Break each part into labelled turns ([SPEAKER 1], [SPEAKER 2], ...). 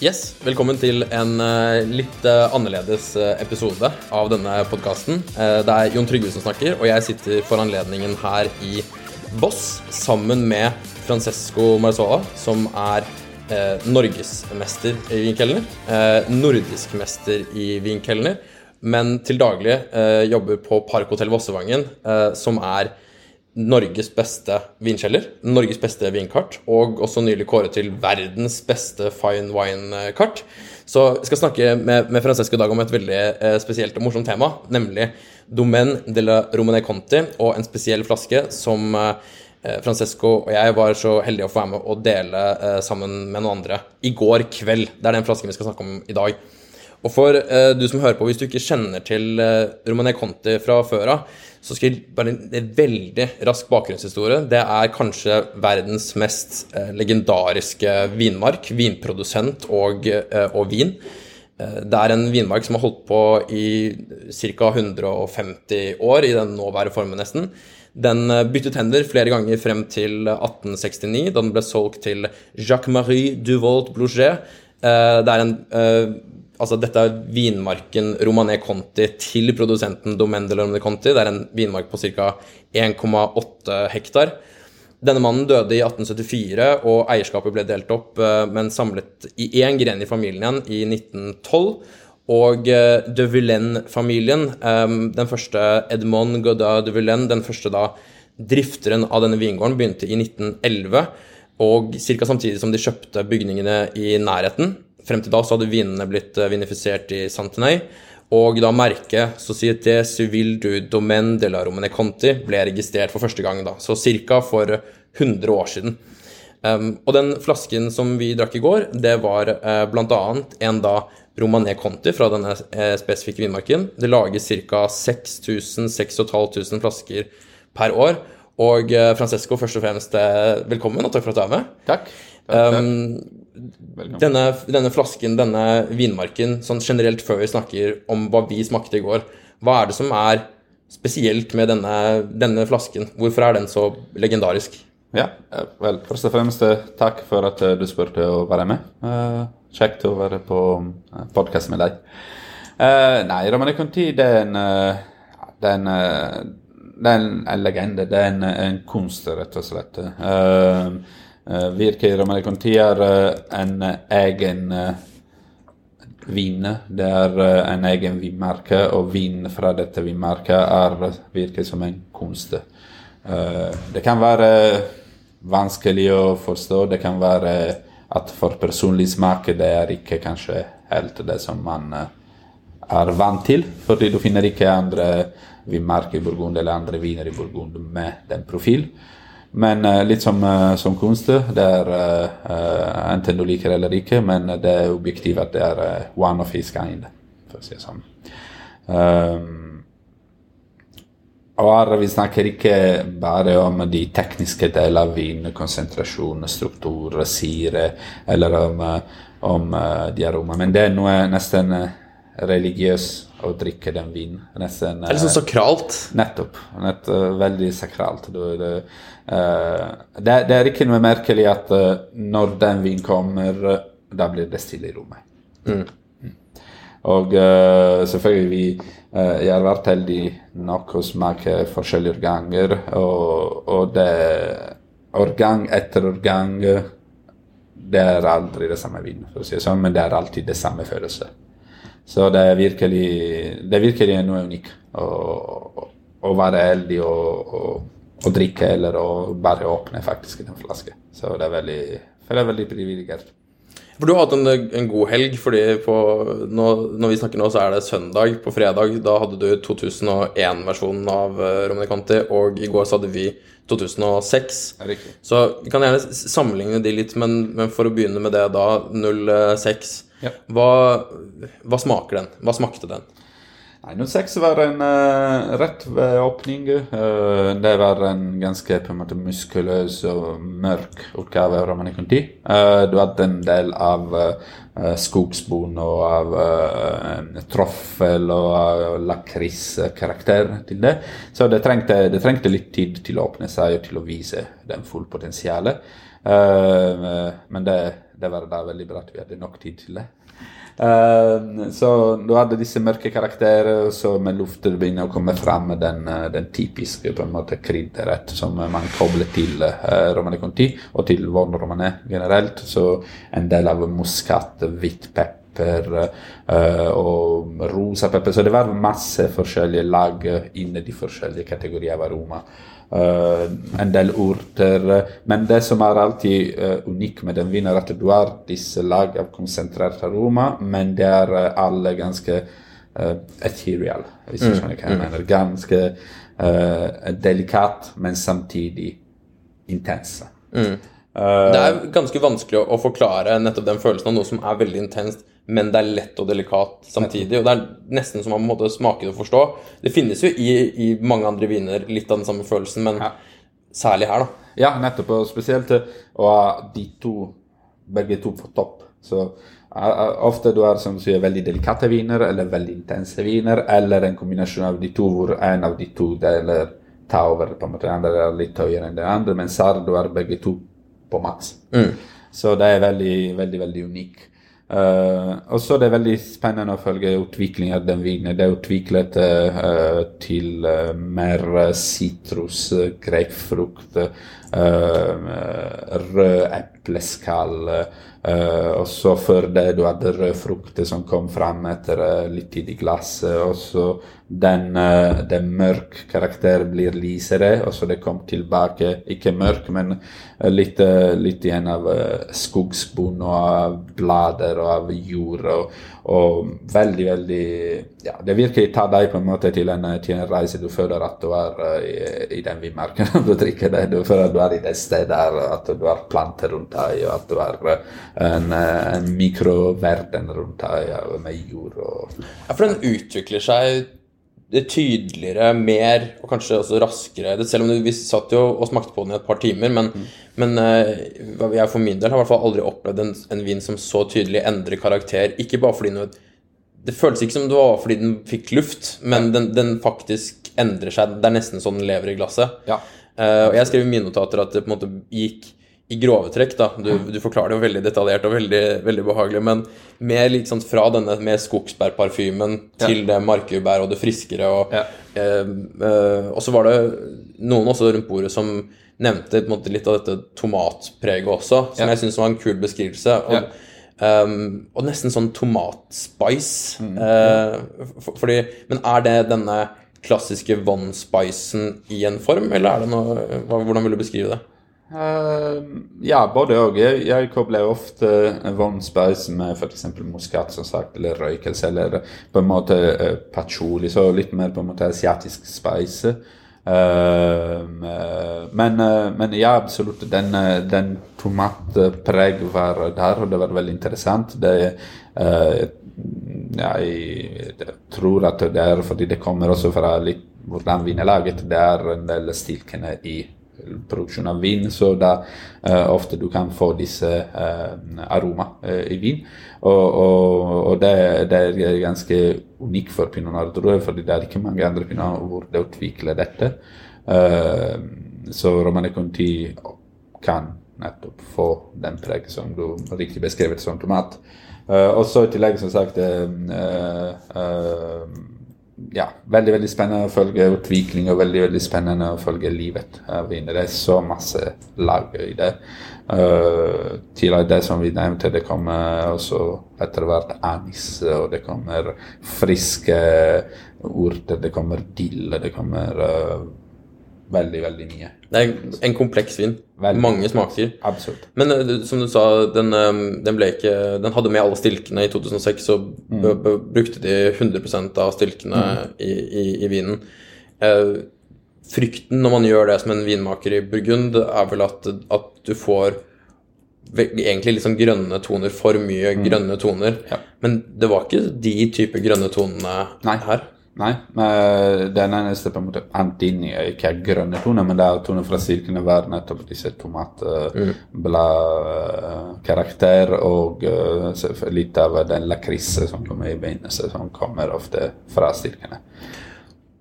[SPEAKER 1] Yes, Velkommen til en eh, litt eh, annerledes eh, episode av denne podkasten. det er Jon Trygve som snakker, og jeg sitter for anledningen her i Voss sammen med Francesco Marzola, som er eh, norgesmester i vinkelner. Nordisk mester i vinkelner, men til daglig jobber på Parkhotell Vossevangen, som er Norges beste vinkjeller, Norges beste vinkart, og også nylig kåret til verdens beste fine wine-kart. Så jeg skal snakke med, med Francesco i dag om et veldig eh, spesielt og morsomt tema, nemlig Domaine de la Romane Conti og en spesiell flaske som eh, Francesco og jeg var så heldige å få være med å dele eh, sammen med noen andre i går kveld. Det er den flasken vi skal snakke om i dag. Og for eh, du som hører på, hvis du ikke kjenner til eh, Romane Conti fra før av, så skal jeg bare en veldig rask bakgrunnshistorie. Det er kanskje verdens mest uh, legendariske vinmark, vinprodusent og, og vin. Det er en vinmark som har holdt på i ca. 150 år, i den nåværende formen nesten. Den byttet hender flere ganger frem til 1869, da den ble solgt til Jacques-Marie Duvolt Blouget. Det er en Altså, dette er vinmarken Romané Conti til produsenten Domaine de Romané Conti. Det er en vinmark på ca. 1,8 hektar. Denne mannen døde i 1874, og eierskapet ble delt opp, eh, men samlet i én gren i familien igjen i 1912. Og eh, de Villaine-familien, eh, den første Edmond Godard de Villaine, den første da drifteren av denne vingården, begynte i 1911. Og ca. samtidig som de kjøpte bygningene i nærheten. Frem til da så hadde vinene blitt eh, vinifisert i Santenay. Og da merket Société Civile du Domaine de la Romane Conti ble registrert for første gang, da, så ca. for 100 år siden. Um, og den flasken som vi drakk i går, det var uh, bl.a. en da Romané Conti fra denne uh, spesifikke vinmarken. Det lages ca. 6000-6500 flasker per år. Og uh, Francesco, først og fremst velkommen, og takk for at du er med.
[SPEAKER 2] Takk. takk, takk. Um,
[SPEAKER 1] denne, denne, flasken, denne vinmarken, sånn generelt før vi snakker om hva vi smakte i går, hva er det som er spesielt med denne, denne flasken? Hvorfor er den så legendarisk?
[SPEAKER 2] Ja, eh, vel, først og fremst eh, takk for at eh, du spurte å være med. Uh, kjekt å være på podkast med deg. Uh, nei, Romane Conti, det er en, det er en, det er en legende. Det er en, en kunst, rett og slett. Uh, Uh, Virke Romane Conti er uh, en egen uh, vin. Det er en egen vinmerke, og vin fra dette vinmerket er virker som en kunst. det kan være vanskelig å forstå. Det kan være at for personlig smak det er ikke kanskje helt det som man er vant til. Fordi du finner ikke andre vinmerker i Burgund eller andre viner i Burgund med den profil. Men uh, litt som, uh, som kunst. Det er uh, enten du liker eller ikke, men det er objektivt at det er one of his kind, for å si det sånn. Um, og her vi snakker ikke bare om de tekniske delene av vin, konsentrasjon, struktur, sire, eller om, om de aromene, men det er noe nesten religiøst å drikke den vinen. Nesten,
[SPEAKER 1] det er liksom sakralt?
[SPEAKER 2] Nettopp. Nett, veldig sakralt. Det, det, det, det, er ikke noe merkelig at når den vinen kommer, da blir det stille i rommet. Mm. mm. Og uh, selvfølgelig vi uh, Jeg har vært heldig nok å smake forskjellige ganger, og, og det årgang etter årgang Det er aldri det samme vin, for å si det sånn, men det er alltid det samme følelse. Så det er virkelig, det er virkelig noe unikt å, å være heldig og, og, og, drikke, eller å bare åpne faktisk en flaske. Så det er veldig, det er veldig privilegert.
[SPEAKER 1] For du har hatt en, en god helg, fordi på, nå, når vi snakker nå, så er det søndag. På fredag da hadde du 2001-versjonen av uh, Romani Conti, og i går så hadde vi 2006.
[SPEAKER 2] Riktig.
[SPEAKER 1] Så vi kan gjerne sammenligne de litt, men, men for å begynne med det da, 06.
[SPEAKER 2] Ja.
[SPEAKER 1] Hva, hva smaker den? Hva smakte den?
[SPEAKER 2] Nei, 06 var en uh, rett ved åpning. Uh, det var en ganske på en måte muskuløs og mørk utgave av Romani Conti. Eh, du hadde en del av uh, skogsbon og av uh, troffel og uh, lakriskarakter til det. Så det trengte, det trengte litt tid til å åpne seg og til å vise den fulle potensialet. Eh, men det, det var da veldig bra at vi hadde nok tid til det. Uh, så du hadde disse mørke karakterer, så med luften begynner å komme fram den, eh, den typiske på en måte krydderet som man kobler til uh, Romane Conti, og til Von Romane generelt. Så en del av muskat, hvitt pepper uh, og rosa pepper. Så det var masse forskjellige lag inni de forskjellige kategorier av aroma. Eh, en del urter. Men det som er alltid uh, unikt med den vinen, er at du har disse lag av konsentrert aroma, men det er eh, alle ganske ethereal, hvis du skjønner hva jeg mener. Ganske uh, delikat, men samtidig intense. Eh,
[SPEAKER 1] Det er ganske vanskelig å, å forklare nettopp den følelsen av noe som er veldig intenst, men det er lett og delikat samtidig. Og det er nesten som man må smake det og forstå. Det finnes jo i, i mange andre viner litt av den samme følelsen, men
[SPEAKER 2] Ja.
[SPEAKER 1] særlig her, da.
[SPEAKER 2] Ja, nettopp. Og spesielt og de to, begge to på topp. Så eh, eh, ofte du har som sier, veldig delikate viner, eller veldig intense viner, eller en kombinasjon av de to hvor en av de to deler tar over. på en måte, Den andre er litt høyere enn den andre, mens her du har begge to på maks. Så det er veldig, veldig, veldig unikt. Eh, og så er det veldig spennende å følge utviklingen av den vinen. Det er utviklet uh, til uh, mer sitrus, grapefrukt, uh, rød epleskall. Eh, og så før det du hadde røde frukter som kom fram etter uh, litt tid i glasset. Og så den, uh, den mørk karakter blir lysere, og så det kom tilbake, ikke mørk, men litt, litt igjen av skogsbunn og av blader og av jord. Og, og veldig, veldig Ja, det virkelig tar deg på en måte til en, til en reise. Du føler at du er i, i den vinmarken når du drikker det. Du føler at du er i det stedet at du har planter rundt deg, og at du eh, en, eh, en mikroverden rundt øya med jord og
[SPEAKER 1] Ja, for den utvikler seg det tydeligere, mer og kanskje også raskere. Det, selv om det, vi satt jo og smakte på den i et par timer, men, men eh, jeg for min del har i hvert fall aldri opplevd en, en vin som så tydelig endrer karakter. Ikke bare fordi noe Det føles ikke som det var fordi den fikk luft, men den, den faktisk endrer seg. Det er nesten sånn den lever i glasset.
[SPEAKER 2] Ja.
[SPEAKER 1] Uh, og jeg skrev i mine notater at det på en måte gikk i grove trekk, da. Du, du forklarer det jo veldig detaljert og veldig, veldig behagelig, men mer liksom fra denne med skogsbærparfymen til det markbær og det friskere. Og,
[SPEAKER 2] Ja.
[SPEAKER 1] eh, eh, og så var det noen også rundt bordet som nevnte måte, litt av dette tomatpreget også, som
[SPEAKER 2] Ja.
[SPEAKER 1] jeg syns var en kul beskrivelse. Og,
[SPEAKER 2] Ja.
[SPEAKER 1] ehm, og nesten sånn tomatspice. eh, for, fordi, men er det denne klassiske von-spicen i en form, eller er det noe Hvordan vil du beskrive det?
[SPEAKER 2] Eh, ja, både og. Jeg, jeg kobler ofte Von Spice med f.eks. muskat, som sagt, eller røykelse, eller på en måte uh, patchouli, så litt mer på en måte asiatisk spice. Uh, men, eh, men ja, absolutt. Den, den tomatpreg var der, og det var veldig interessant. Det jeg tror at det er fordi det kommer også fra litt hvordan vin er laget. Det er en del stilkene i produksjon av vin, så da uh, ofte du kan få disse uh, aroma uh, i vin. Og, og, og det, det er ganske unikt for pinot noir, tror jeg, fordi det er ikke mange andre pinot hvor det utvikler dette. Eh, så Romane Conti kan nettopp få den preget som du riktig beskrevet som tomat. Eh, og så i tillegg, som sagt uh, eh, eh, ja, veldig veldig spennende å følge utvikling og veldig veldig spennende å følge livet. Det er så masse lag i det. Uh, til det som vi nevnte, det kommer også etter hvert anis, og det kommer friske urter, det kommer dill, det kommer uh, veldig, veldig mye.
[SPEAKER 1] Det er en kompleks vin.
[SPEAKER 2] Veldig.
[SPEAKER 1] Mange smaker.
[SPEAKER 2] Absolutt.
[SPEAKER 1] Men eh, som du sa, den, eh, den ble ikke Den hadde med alle stilkene i 2006, så b brukte de 100% av stilkene i, i, i vinen. Eh, frykten når man gjør det som en vinmaker i Burgund, er vel at, at du får egentlig liksom grønne toner, for mye grønne toner.
[SPEAKER 2] Ja.
[SPEAKER 1] Men det var ikke de type grønne tonene
[SPEAKER 2] Nei.
[SPEAKER 1] her.
[SPEAKER 2] Nei, men den eneste på en måte antingen er ikke grønne toner, men det er toner fra stilkene var nettopp disse tomatbladkarakter og eh, så litt av den lakriset som kommer i begynnelsen, som kommer ofte fra stilkene.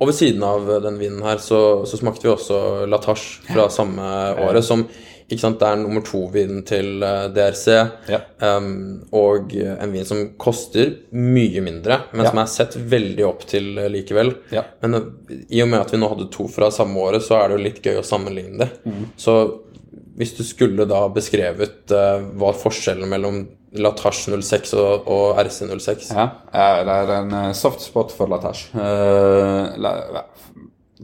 [SPEAKER 1] Og ved siden av den vinen her så, så smakte vi også Latache fra samme året, som ikke sant, det er nummer to-vinen til eh, DRC.
[SPEAKER 2] Ja.
[SPEAKER 1] Um, og en vin som koster mye mindre, men
[SPEAKER 2] Ja.
[SPEAKER 1] som er sett veldig opp til eh, likevel.
[SPEAKER 2] Ja.
[SPEAKER 1] Men eh, i og med at vi nå hadde to fra samme året, så er det jo litt gøy å sammenligne det.
[SPEAKER 2] Mm.
[SPEAKER 1] Så hvis du skulle da beskrevet uh, hva forskjellen mellom Latache 06 og, og RC06
[SPEAKER 2] Ja, det er en eh, soft spot for Latache. Uh, la,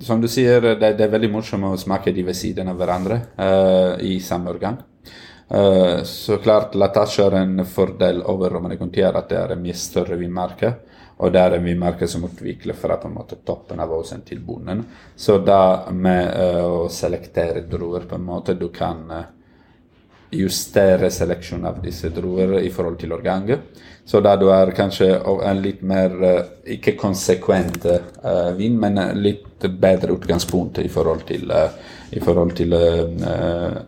[SPEAKER 2] som du sier, det, det er veldig morsomt å smake de ved siden av hverandre uh, i samme organ. Uh, så klart, Latasje har en fordel over Romane Conti, er at det er en mye større vinmerke. Og det er en vinmerke som utvikler fra på en måte toppen av åsen til bunnen. Så da med uh, å selektere druer på en måte, du kan justere seleksjon av disse druer i forhold til årgangen. Så da du er kanskje en litt mer eh, ikke konsekvent uh, vin, men eh, litt bedre utgangspunkt i forhold til, uh, i forhold til uh,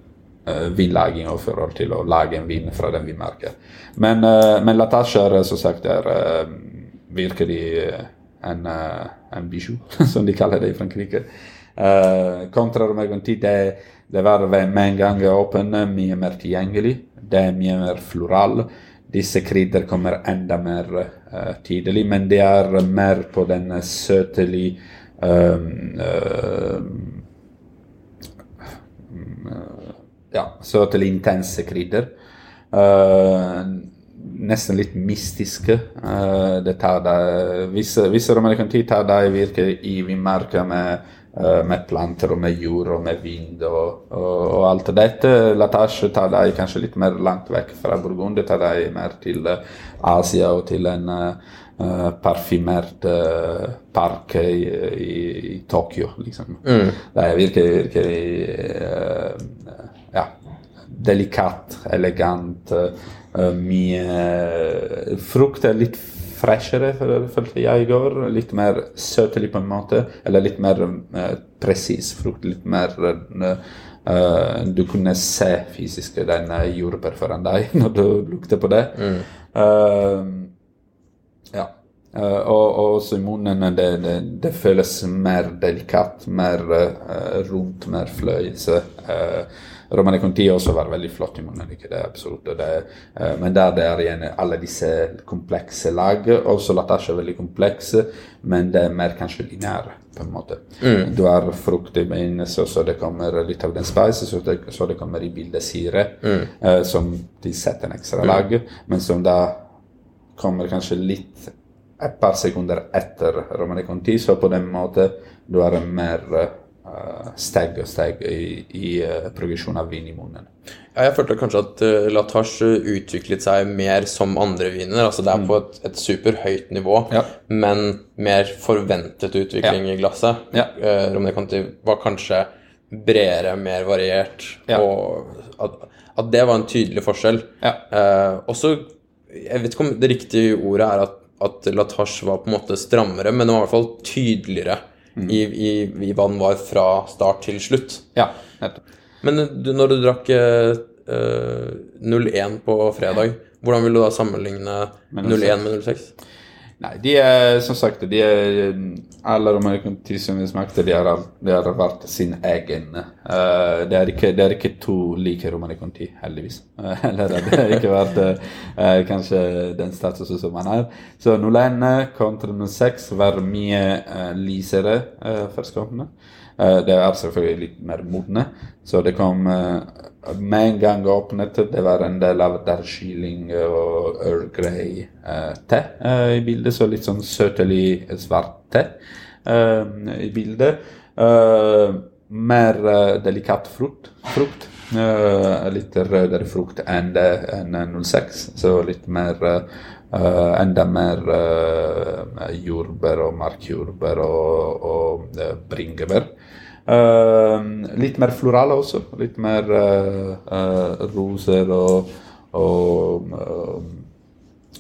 [SPEAKER 2] eh, vinlaging og forhold til å lage en vin fra den vinmarken. Men, uh, men Latache er som sagt er, eh, virkelig eh, en, eh, en bijou, som de kaller det i Frankrike. Uh, kontra Romergonti, det, var ved- med en gang åpen, mye mer tilgjengelig. Det er mye mer floral. Disse krydder kommer enda mer uh, tidlig, men det er mer på den søtelig um, uh, Ja, søtelig intense krydder. Uh, nesten litt mystiske. Uh, det tar deg Visse, visse romanikanti tar deg virke i vinmarka med, uh, med planter og med jord og med vind og, og, og alt dette. Latasje tar deg kanskje litt mer langt vekk fra Burgund. Det tar deg mer til uh, Asia og til en uh, parfymert park i, i, i Tokyo, liksom. Det er virkelig, virkelig uh, ja, delikat, elegant. Uh, mye frukt er litt freshere, føl- følte jeg i går. Litt mer søtelig på en måte. Eller litt mer uh, presis frukt. Litt mer uh, Du kunne se fysisk den jordbær foran deg når du lukter på det. Uh, ja. Eh, og, og også i munnen det, det, det føles mer delikat, mer eh, rundt, mer fløyelse. Uh, Romane Conti også var veldig flott i munnen, det det absolutt. Det, Uh, men der det er igjen alle disse komplekse lag. Også Latasha er veldig komplekse, men det er mer kanskje lineære, på en måte. Du har frukt i begynnelsen, så det kommer litt av den spice, så det, så det kommer i bildet syre, eh, som tilsetter en ekstra lag, men som da kommer kanskje litt et par sekunder etter Romane Conti, så på den måten du har en mer uh, steg og steg i, i uh, progresjon av vin i munnen.
[SPEAKER 1] Ja, jeg følte kanskje at uh, Latache utviklet seg mer som andre viner. Altså det er på et, et superhøyt nivå,
[SPEAKER 2] Ja.
[SPEAKER 1] men mer forventet utvikling i glasset.
[SPEAKER 2] Ja.
[SPEAKER 1] Uh, Romane Conti var kanskje bredere, mer variert,
[SPEAKER 2] Ja.
[SPEAKER 1] og at, at det var en tydelig forskjell.
[SPEAKER 2] Ja.
[SPEAKER 1] Eh, også, jeg vet ikke om det riktige ordet er at, at Latache var på en måte strammere, men det var i hvert fall tydeligere
[SPEAKER 2] Mm.
[SPEAKER 1] i, i, i hva den var fra start til slutt.
[SPEAKER 2] Ja, nettopp.
[SPEAKER 1] Men du, når du drakk eh, eh, 01 på fredag, hvordan vil du da sammenligne
[SPEAKER 2] Med
[SPEAKER 1] 01 med 06?
[SPEAKER 2] Nei, de er som sagt de er, Alle de Conti som vi smakte, de har, de har vært sin egen. Uh, det, er ikke, det er ikke to like romanikonti heldigvis. Uh, eller det har ikke vært uh, kanskje den statusen som man har. Så 01 kontra 06 var mye uh, lysere uh, førstkommende. Eh, det er selvfølgelig litt mer modne. Så det kom eh, med en gang åpnet. Det var en del av Darjeeling og Earl Grey-te i bildet. Så litt sånn søtelig svart te eh, i bildet. Eh, mer eh, delikat frukt. frukt. Eh, litt rødere frukt enn det enn 06. Så litt mer Uh, Enda mer uh, jordbær og markjordbær og, og uh, bringebær. Litt mer florale også. Litt mer roser og, og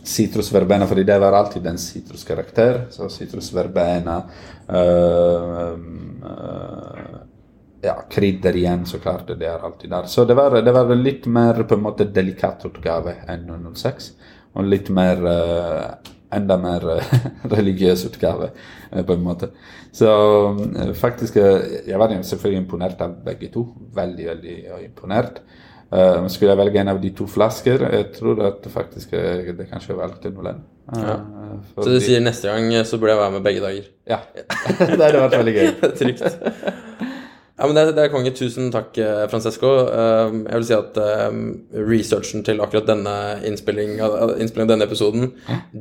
[SPEAKER 2] Sitrusverbena, fordi det var alltid en sitruskarakter. Så sitrusverbena uh, Ja, krydder igjen, så klart. Det er alltid der. Så det var, det var litt mer på en måte delikat utgave enn 06. Og litt mer uh, Enda mer øh, religiøs utgave, øh, på en måte. Så faktisk Jeg var selvfølgelig imponert av begge to. Veldig, veldig imponert. Uh, skulle jeg velge en av de to flasker, jeg tror at faktisk det kanskje valgte 01. Uh,
[SPEAKER 1] Ja. Så du sier neste gang eh, så burde jeg være med begge dager.
[SPEAKER 2] Ja. det hadde vært veldig gøy.
[SPEAKER 1] Trygt. Ja, men det, det er konge. Tusen takk, eh, Francesco. Um, jeg vil si at um, researchen til akkurat denne innspillingen av- innspilling av denne episoden,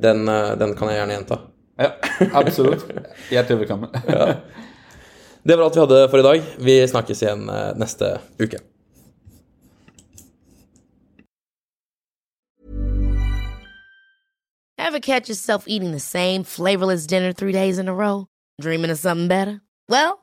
[SPEAKER 1] den, eh, den kan jeg gjerne gjenta.
[SPEAKER 2] Ja, absolutt. Hjertelig velkommen.
[SPEAKER 1] Det var alt vi hadde for i dag. Vi snakkes igjen eh, neste uke.
[SPEAKER 3] Ever catch yourself eating the same flavorless dinner three days in a row? Dreaming of something better? Well,